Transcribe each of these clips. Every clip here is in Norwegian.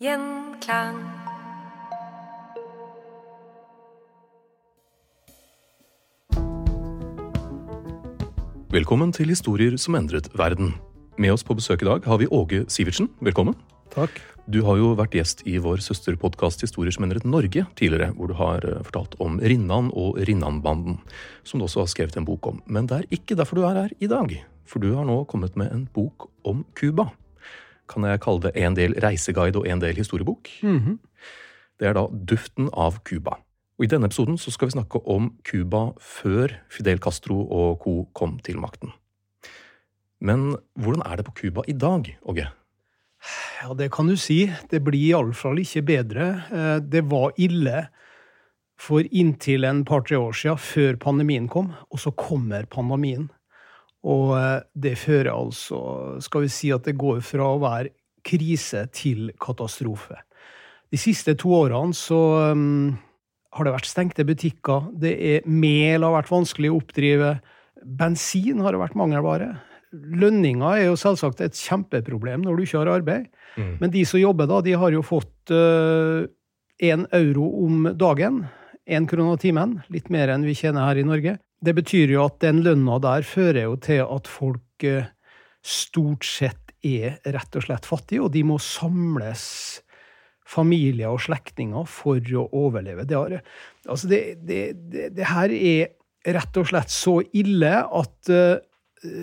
Gjenklang. Velkommen til Historier som endret verden. Med oss på besøk i dag har vi Åge Sivertsen. Velkommen. Takk. Du har jo vært gjest i vår søsterpodkast Historier som endret Norge tidligere, hvor du har eh, fortalt om Rinnan og Rinnanbanden, som du også har skrevet en bok om. Men det er ikke derfor du er her i dag, for du har nå kommet med en bok om Cuba. Kan jeg kalle det en del reiseguide og en del historiebok? Det er da Duften av Cuba. Og I denne episoden så skal vi snakke om Cuba før Fidel Castro og co. kom til makten. Men hvordan er det på Cuba i dag, Åge? Ja, det kan du si. Det blir iallfall ikke bedre. Eh, Det var ille for inntil en par-tre år siden, før pandemien kom, og så kommer pandemien. Og eh, det fører altså Skal vi si at det går fra å være krise til katastrofe. De siste to årene så um, har det vært stengte butikker. Det er Mel har vært vanskelig å oppdrive. Bensin har det vært mangelvare. Lønninger er jo selvsagt et kjempeproblem når du ikke har arbeid. Men de som jobber, da, de har jo fått én euro om dagen. Én krone timen. Litt mer enn vi tjener her i Norge. Det betyr jo at den lønna der fører jo til at folk eh, stort sett er rett og slett fattige, og de må samles familier og slektninger for å overleve. Det, har, altså det, det, det, her er rett og slett så ille at uh,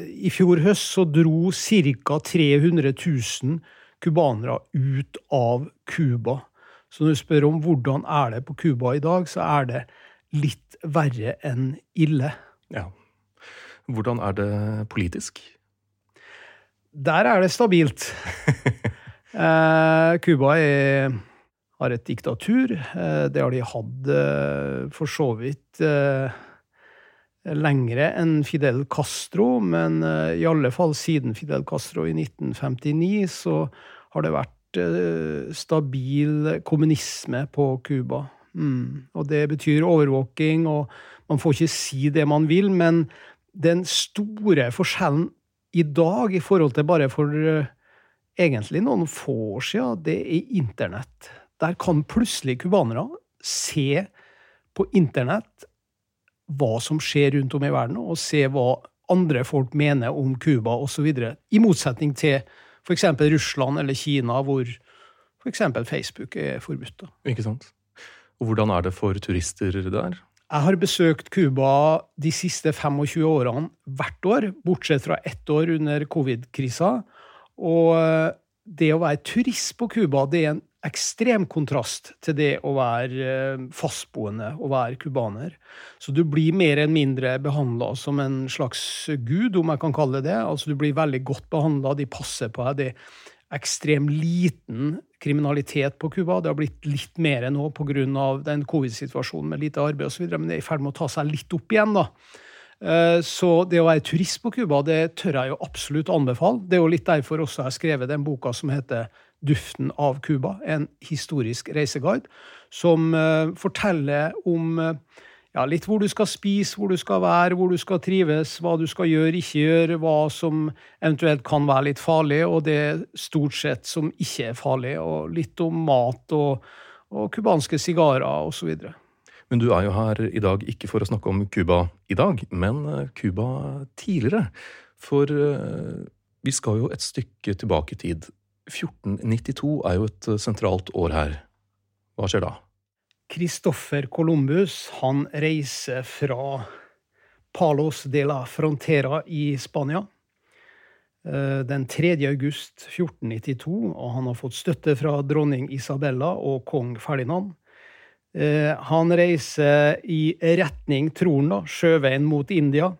i fjor høst så dro ca. 300 000 cubanere ut av Cuba. Så når du spør om hvordan er det på Cuba i dag, så er det litt verre enn ille. Ja. Hvordan er det politisk? Der er det stabilt. Eh, Cuba er, har et diktatur. Eh, det har de hatt eh, for så vidt eh, lengre enn Fidel Castro, men eh, i alle fall siden Fidel Castro i 1959 så har det vært eh, stabil kommunisme på Cuba. Mm. Og det betyr overvåking, og man får ikke si det man vil, men den store forskjellen i dag i forhold til bare for eh, egentlig noen få år siden, det er internett. Der kan plutselig cubanere se på internett hva som skjer rundt om i verden, og se hva andre folk mener om Cuba osv. I motsetning til f.eks. Russland eller Kina, hvor f.eks. Facebook er forbudt. Ikke sant? Og hvordan er det for turister der? Jeg har besøkt Cuba de siste 25 årene hvert år, bortsett fra ett år under covid-krisa. Og eh, det å være turist på Cuba, det er en ekstrem kontrast til det å være eh, fastboende og være cubaner. Så du blir mer eller mindre behandla som en slags gud, om jeg kan kalle det det. Altså du blir veldig godt behandla, de passer på deg. Det ekstremt liten kriminalitet på Cuba. Det har blitt litt mer nå pga. covid-situasjonen med lite arbeid osv., men det er i ferd med å ta seg litt opp igjen. da. Eh, så det å være turist på Cuba, tør jeg jo absolutt anbefale. Det er jo litt derfor også jeg har skrevet den boka som heter Duften av Cuba, en historisk reiseguide, som uh, forteller om uh, ja, litt hvor du skal spise, hvor du skal være, hvor du skal trives, hva du skal gjøre, ikke gjøre, hva som eventuelt kan være litt farlig, og det stort sett som ikke er farlig, og litt om mat og, og cubanske sigarer osv. Men du er jo her i dag ikke for å snakke om Cuba i dag, men Cuba tidligere. For vi skal jo et stykke tilbake i tid. 1492 er jo et eh, sentralt år her. Hva skjer da? Kristoffer Columbus han reiser fra Palos de la Frontera i Spania eh, den 3. august 1492, og han har fått støtte fra dronning Isabella og kong Ferdinand. Eh, han reiser i retning, tror sjøveien mot India,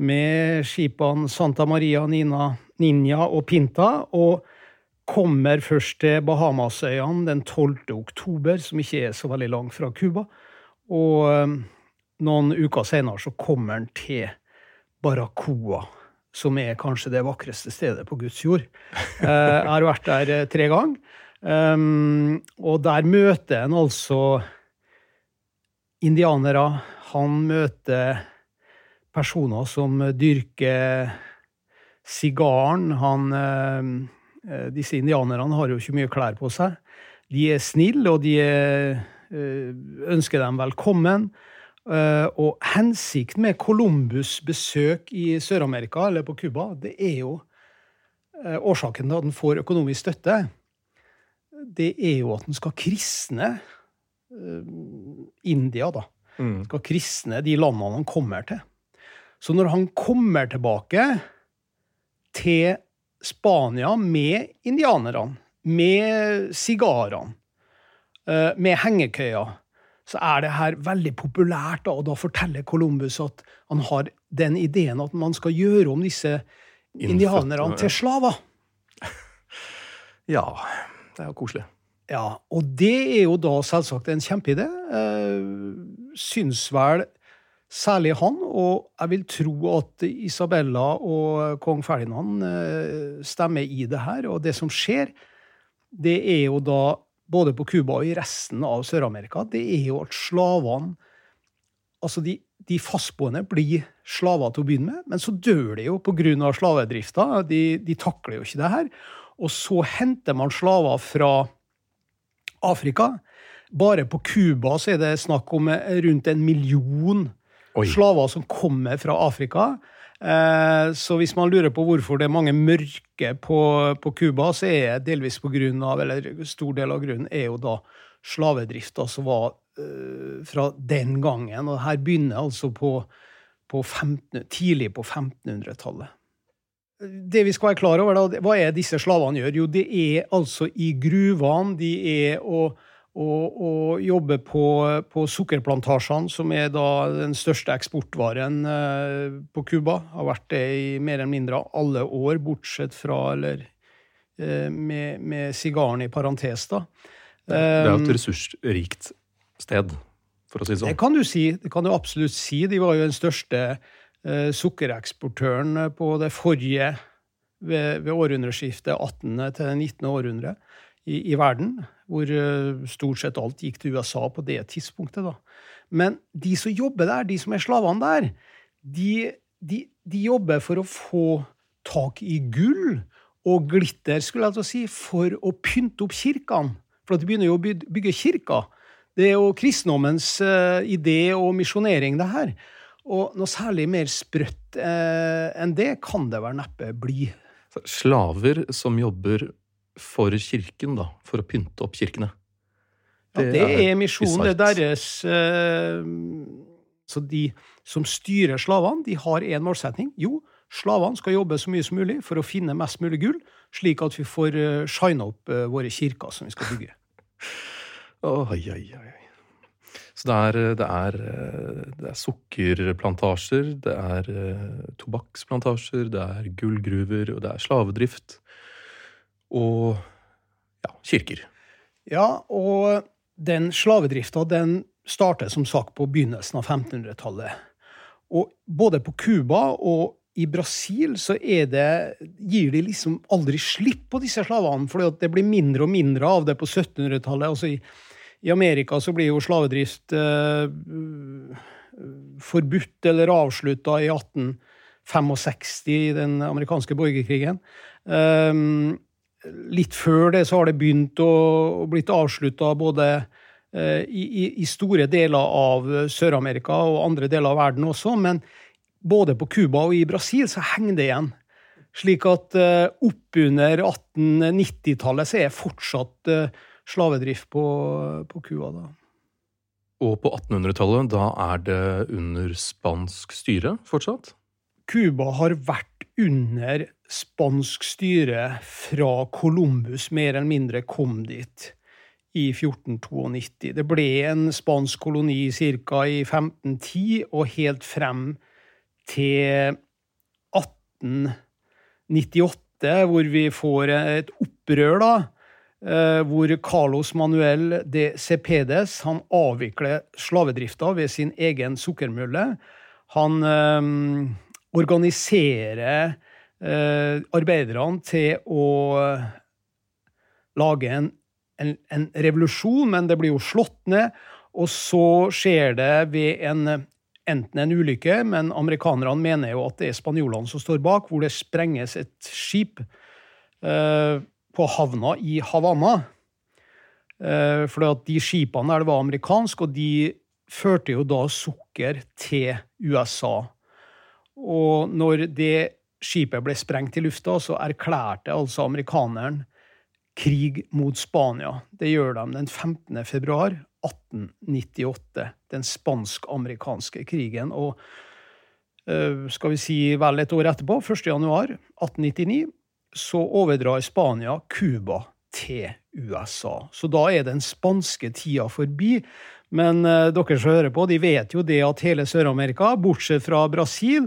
med skipene Santa Maria Nina, Ninja og Pinta. og kommer først til Bahamasøyene den 12. oktober, som ikke er så veldig langt fra Cuba. Og um, noen uker senere så kommer han til Barracoa, som er kanskje det vakreste stedet på Guds jord. Eh, jeg har vært der eh, tre ganger. Um, og der møter han altså indianere. Han møter personer som dyrker sigaren. Han um, disse indianerne har jo ikke mye klær på seg. De er snille, og de er, eh, ønsker dem velkommen. Eh, og hensikten med Columbus' besøk i Sør-Amerika, eller på Cuba, det er jo årsaken til at han får økonomisk støtte. Det er jo at han skal kristne India, da. Mm. Skal kristne de landene han kommer til. Så når han kommer tilbake til Spania med indianerne, med sigarene, eh, med hengekøyer, så er det her veldig populært. Da, og da forteller Columbus at han har den ideen at man skal gjøre om disse indianerne til slaver. Ja, det er jo koselig. Ja, og det er jo da selvsagt en kjempeidé. Eh, syns vel Særlig han, og jeg vil tro at Isabella og kong Ferdinand eh, stemmer i det her. Og det som skjer, det er jo da, både på Cuba og i resten av Sør-Amerika, det er jo at slavene Altså, de, de fastboende blir slaver til å begynne med, men så dør de jo pga. slavedrifta. De, de takler jo ikke det her. Og så henter man slaver fra Afrika. Bare på Cuba er det snakk om rundt en million Oi. slaver som kommer fra Afrika. Eh, så hvis man lurer på hvorfor det er mange mørke på Cuba, så er det delvis på grunn av, eller stor del av grunnen er jo da slavedrifta som var uh, fra den gangen. Og her begynner altså på, på 15, tidlig på 1500-tallet. Det vi skal være klar over, da, hva er disse slavene gjør? Jo, det er altså i gruvene. De er å og, og jobber på, på, sukkerplantasjene, som er da den største eksportvaren eh, på Cuba. Har vært det i mer eller mindre alle år, bortsett fra eller eh, med, med sigaren i parentes, da. Det er jo et um, ressursrikt sted, for å si det sånn. Det kan du si. Det kan du absolutt si. De var jo den største eh, sukkereksportøren på det forrige ved, ved århundreskiftet 18. til 19. århundre i, i verden hvor eh, stort sett alt gikk til USA på det tidspunktet. da. Men de som jobber der, de som er slavene der, de, de, de jobber for å få tak i gull og glitter, skulle jeg til å si, for å pynte opp kirkene. For de begynner jo å bygge kirker. Det er jo kristendommens uh, idé og misjonering, det her. Og noe særlig mer sprøtt uh, enn det kan det vel neppe bli. Slaver som jobber for kirken, da, for å pynte opp kirkene. Det, ja, det er, er misjonen. Det er deres uh, Så de som styrer slavene, de har én målsetning. Jo, slavene skal jobbe så mye som mulig for å finne mest mulig gull, slik at vi får uh, shine opp uh, våre kirker som vi skal bygge. Oi, oi, oi. Så det er, det er, det er sukkerplantasjer, det er tobakksplantasjer, det er gullgruver, og det er slavedrift og ja, kirker. Ja, og den slavedrifta den starter som sagt på begynnelsen av 1500-tallet. Og både på Cuba og i Brasil så det, gir de liksom aldri slipp på disse slavene, for det blir mindre og mindre av det på 1700-tallet. Altså i, i, Amerika så blir jo slavedrift eh, forbudt eller avslutta i 1865 i den amerikanske borgerkrigen. Um, litt før det så har det begynt å, blitt avslutta både i, i, i, store deler av Sør-Amerika og andre deler av verden også, men både på Cuba og i Brasil så henger det igjen. Slik at uh, oppunder 1890-tallet så er fortsatt uh, slavedrift på, på Cuba. da. Og på 1800-tallet, da er det under spansk styre fortsatt? Cuba har vært under spansk styre fra Columbus mer eller mindre kom dit i 1492. Det ble en spansk koloni ca. i 1510 og helt frem til 1898, hvor vi får et opprør, da. Eh, hvor Carlos Manuel de Cepedes han avvikler slavedrifta ved sin egen sukkermølle. Han øh, organiserer arbeiderne til å lage en, en, en, revolusjon, men det blir jo slått ned. Og så skjer det ved en enten en ulykke, men amerikanerne mener jo at det er spanjolene som står bak, hvor det sprenges et skip eh, på havna i Havanna. Eh, for de skipene der det var amerikansk, og de førte jo da sukker til USA. Og når det skipet ble sprengt i lufta, så erklærte altså amerikaneren krig mot Spania. Det gjør de den 15. februar 1898. Den spansk-amerikanske krigen. Og eh, skal vi si vel et år etterpå, 1. januar 1899, så overdrar Spania Cuba til USA. Så da er den spanske tida forbi. Men uh, dere som hører på, de vet jo det at hele Sør-Amerika, bortsett fra Brasil,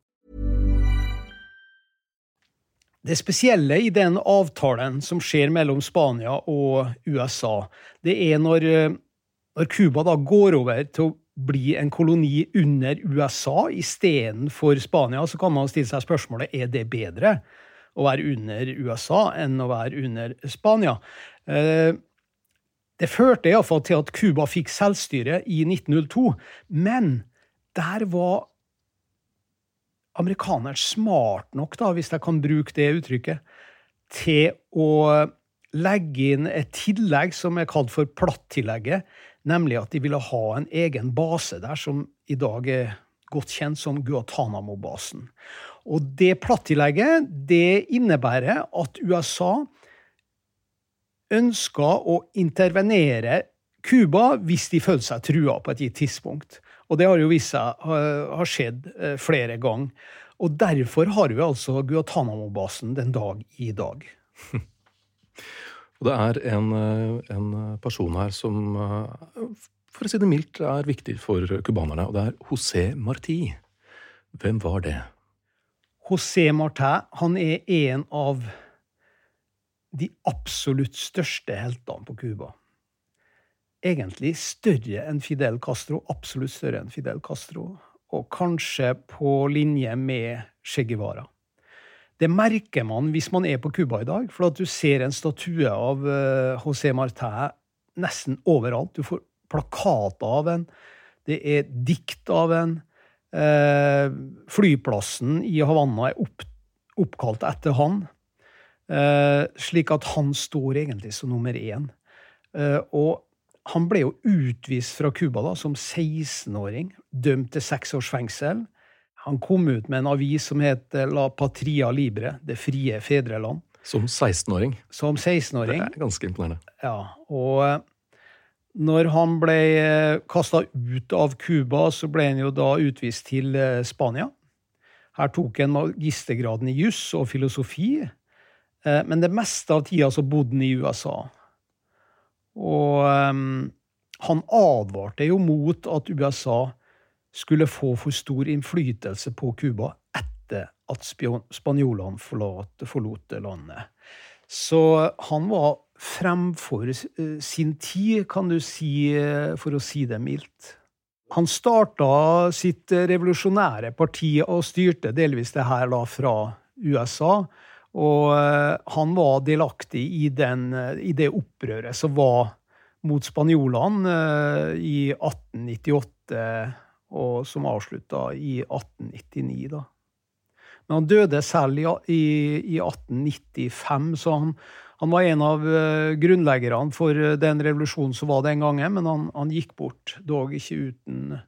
Det spesielle i den avtalen som skjer mellom Spania og USA, det er når, eh, når Cuba da går over til å bli en koloni under USA istedenfor Spania, så kan man stille seg spørsmålet er det bedre å være under USA enn å være under Spania. Eh, det førte iallfall til at Cuba fikk selvstyre i 1902, men der var amerikaneren smart nok, da, hvis jeg kan bruke det uttrykket, til å legge inn et tillegg som er kalt for plattillegget, nemlig at de ville ha en egen base der, som i dag er godt kjent som Guatanamo-basen. Og det plattillegget det innebærer at USA ønska å intervenere Cuba hvis de følte seg trua på et gitt tidspunkt. Og det har jo vist seg har skjedd eh, flere ganger. Og derfor har vi altså Guatánamo-basen den dag i dag. Og det er en, eh, en, person her som, eh, for å si det mildt, er viktig for cubanerne. Og det er José Martí. Hvem var det? José Martí han er en av de absolutt største heltene på Cuba. Egentlig større enn Fidel Castro, absolutt større enn Fidel Castro. Og kanskje på linje med Che Guevara. Det merker man hvis man er på Cuba i dag, for at du ser en statue av uh, José Martin nesten overalt. Du får plakater av en, det er dikt av en. Uh, flyplassen i Havanna er opp, oppkalt etter han. Uh, slik at han står egentlig som nummer én. og han ble jo utvist fra Cuba som 16-åring, dømt til seks års fengsel. Han kom ut med en avis som het La Patria Libre, Det frie fedreland. Som 16-åring? Som 16-åring. Det er ganske imponerende. Ja, og eh, når han ble eh, kasta ut av Cuba, så ble han jo da utvist til eh, Spania. Her tok han magistergraden i juss og filosofi, men det meste av tida så bodde han i USA. Og um, han advarte jo mot at USA skulle få for stor innflytelse på Cuba etter at spanjolene forlot, forlot landet. Så han var fremfor eh, sin tid, kan du si, eh, for å si det mildt. Han starta sitt revolusjonære parti og styrte delvis det her da fra USA. Og eh, han var delaktig i, den, i det opprøret som var mot spanjolene i 1898 og som avslutta i 1899. da. Men han døde selv i, i, i 1895, så han, han, var en av grunnleggerne for den revolusjonen som var den gangen, men han, han gikk bort, dog ikke uten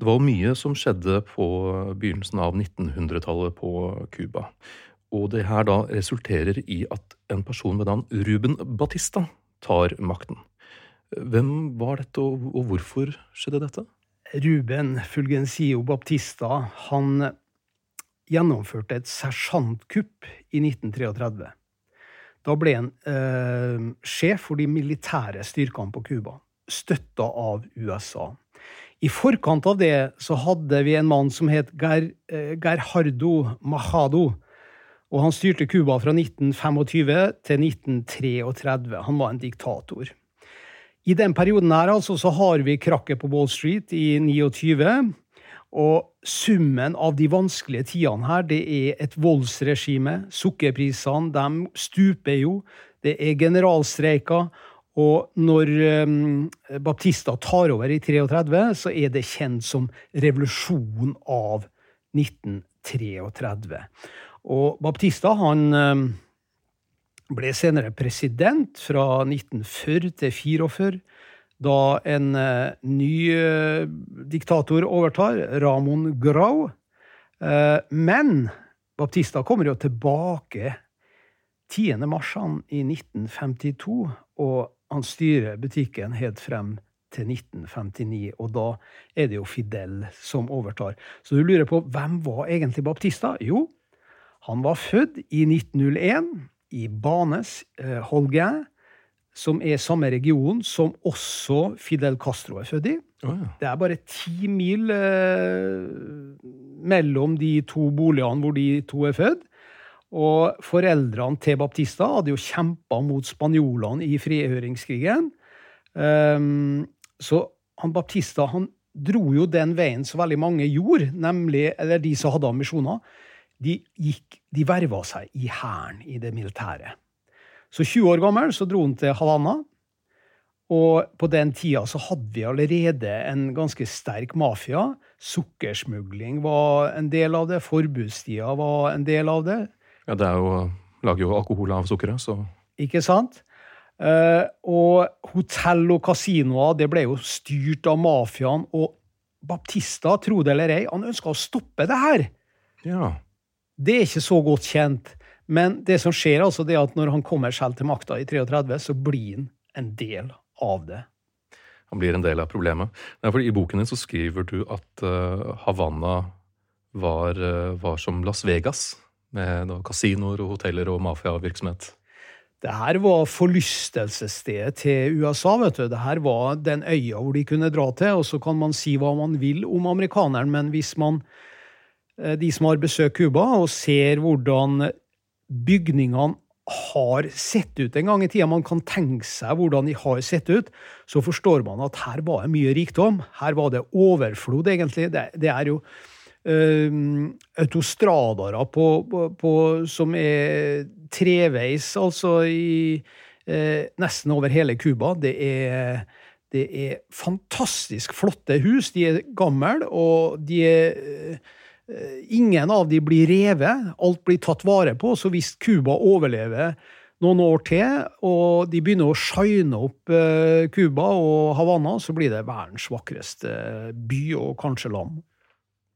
Det var mye som skjedde på begynnelsen av 1900-tallet på Cuba. Og det her da resulterer i at en person ved navn Ruben Batista tar makten. Hvem var dette, og hvorfor skjedde dette? Ruben Fulgencio Baptista han gjennomførte et sersjantkupp i 1933. Da ble han eh, sjef for de militære styrkene på Cuba, støtta av USA. I forkant av det så hadde vi en mann som het Ger, eh, Gerhardo Majado. Og han styrte Cuba fra 1925 til 1933. Han var en diktator. I den perioden her altså, så har vi krakket på Wall Street i 29. Og summen av de vanskelige tidene her, det er et voldsregime. Sukkerprisene de stuper jo. Det er generalstreiker. Og når um, Baptista tar over i 33, så er det kjent som revolusjonen av 1933. Og Baptista han um, ble senere president fra 1940 til 1944, da en uh, ny uh, diktator overtar, Ramon Grau. Men Baptista kommer jo tilbake 10. mars i 1952, og han styrer butikken helt frem til 1959, og da er det jo Fidel som overtar. Så du lurer på hvem var egentlig Baptista? Jo, han var født i 1901 i Banes, eh, Holguin, som er samme region som også Fidel Castro er født i. Oh, ja. Det er bare ti mil eh, mellom de to boligene hvor de to er født. Og foreldrene til Baptista hadde jo kjempa mot spanjolene i frigjøringskrigen. Um, så han Baptista han dro jo den veien som veldig mange gjorde, nemlig, eller de som hadde ambisjoner de, gikk, de verva seg i hæren, i det militære. Så 20 år gammel så dro han til Havanna. Og på den tida så hadde vi allerede en ganske sterk mafia. Sukkersmugling var en del av det. Forbudstida var en del av det. Ja, det er jo, lager jo alkohol av sukkeret, så Ikke sant? Uh, og hotell og kasinoer det ble jo styrt av mafiaen. Og Baptista, tro det eller ei, han ønska å stoppe det her. Ja. Det er ikke så godt kjent. Men det som skjer, altså, det er at når han kommer selv til makta i 33, så blir han en del av det. Han blir en del av problemet. Nei, I boken din så skriver du at uh, Havanna var, uh, var, som Las Vegas, med da, kasinoer og hoteller og mafiavirksomhet. Det her var forlystelsesstedet til USA. vet du. Det her var den øya hvor de kunne dra til. Og så kan man si hva man vil om amerikaneren, men hvis man, de som har besøkt Cuba og ser hvordan bygningene har sett ut en gang i tida, man kan tenke seg hvordan de har sett ut, så forstår man at her var det mye rikdom. Her var det overflod, egentlig. Det, det er jo uh, autostradaer på, på, på, som er treveis, altså i uh, nesten over hele Cuba. Det er, det er fantastisk flotte hus. De er gamle, og de er Eh, ingen av de blir revet, alt blir tatt vare på. Så hvis Cuba overlever noen år til, og de begynner å shine opp eh, Cuba og Havanna, så blir det verdens vakreste by, og kanskje land.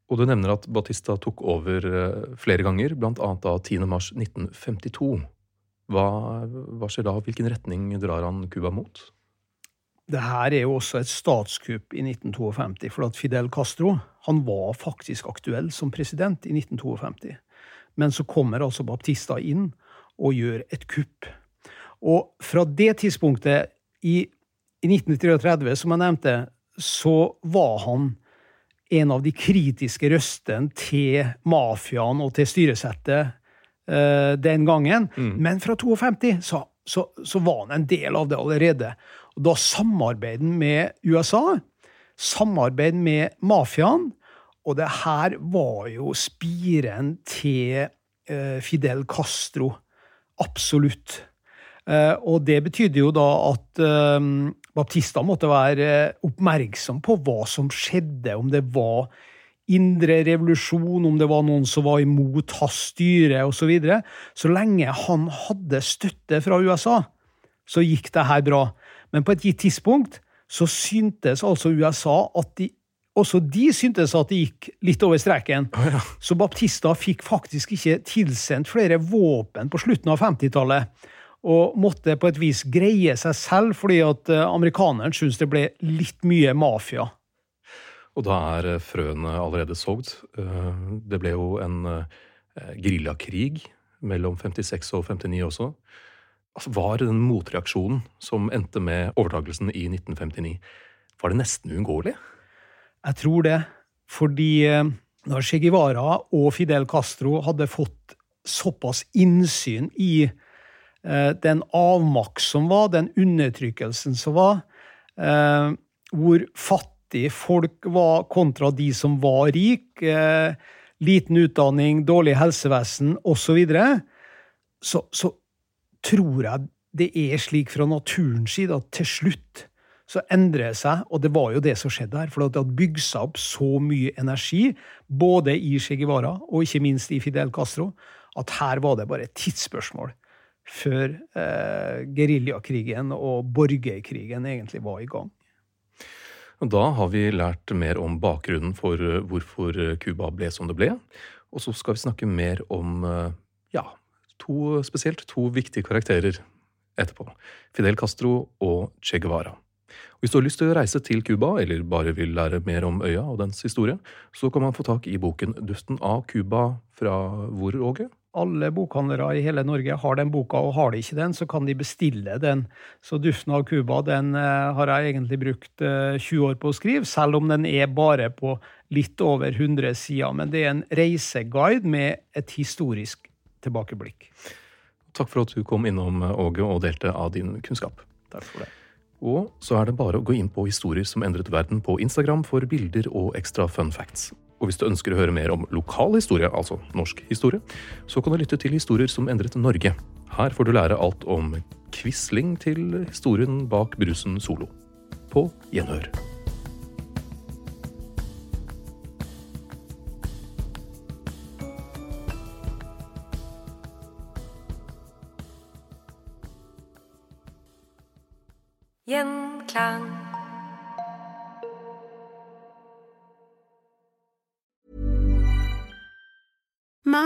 Og du nevner at Batista tok over eh, flere ganger, bl.a. da 10. mars 1952. Hva, hva skjer da? Hvilken retning drar han Cuba mot? Det her er jo også et statskupp i 1952, for at Fidel Castro han var faktisk aktuell som president i 1952. Men så kommer altså Baptista inn og gjør et kupp. Og fra det tidspunktet, i, i 1933, som jeg nevnte, så var han en av de kritiske røstene til mafiaen og til styresettet uh, den gangen. Mm. Men fra 52 så, så, så, var han en del av det allerede. Og da samarbeid med USA, samarbeid med mafiaen, og det her var jo spiren til eh, Fidel Castro. Absolutt. Eh, og det betydde jo da at eh, Baptista måtte være oppmerksom på hva som skjedde, om det var indre revolusjon, om det var noen som var imot hans styre osv. Så, videre. så lenge han hadde støtte fra USA, så gikk det her bra. Men på et gitt tidspunkt så syntes altså USA at de også de syntes at det gikk litt over streken. Oh, ja. Så Baptista fikk faktisk ikke tilsendt flere våpen på slutten av 50-tallet. Og måtte på et vis greie seg selv, fordi at eh, amerikaneren syntes det ble litt mye mafia. Og da er eh, frøene allerede sådd. Eh, det ble jo en geriljakrig mellom 56 og 59 også altså var den motreaksjonen som endte med overtakelsen i 1959, var det nesten uunngåelig? Jeg tror det. Fordi eh, når Che Guevara og Fidel Castro hadde fått såpass innsyn i eh, den avmakt som var, den undertrykkelsen som var, eh, hvor fattig folk var kontra de som var rike, liten utdanning, dårlig helsevesen osv., så, så, så tror jeg det er slik fra naturens side at til slutt så endrer det seg, og det var jo det som skjedde her. For det hadde bygd seg opp så mye energi, både i Che Guevara og ikke minst i Fidel Castro, at her var det bare et tidsspørsmål før eh, geriljakrigen og borgerkrigen egentlig var i gang. Da har vi lært mer om bakgrunnen for eh, hvorfor Cuba ble som det ble. Og så skal vi snakke mer om eh, ja, to, spesielt to viktige karakterer etterpå. Fidel Castro og Che Guevara. Og hvis du har lyst til å reise til Cuba, eller bare vil lære mer om øya og dens historie, så kan man få tak i boken Duften av Cuba fra hvor, Åge? Alle bokhandlere i hele Norge har den boka, og har de ikke den, så kan de bestille den. Så Duften av Cuba den uh, har jeg egentlig brukt uh, eh, 20 år på å skrive, selv om den er bare på litt over 100 sider. Men det er en reiseguide med et historisk tilbakeblikk. Takk for at du kom innom, Åge, og delte av din kunnskap. Takk for det. Og så er det bare å gå inn på Historier som endret verden på Instagram for bilder og ekstra fun facts. Og hvis du ønsker å høre mer om lokal historie, altså norsk historie, så kan du lytte til Historier som endret Norge. Her får du lære alt om Quisling til historien bak brusen Solo. På gjenhør. Gjenklang.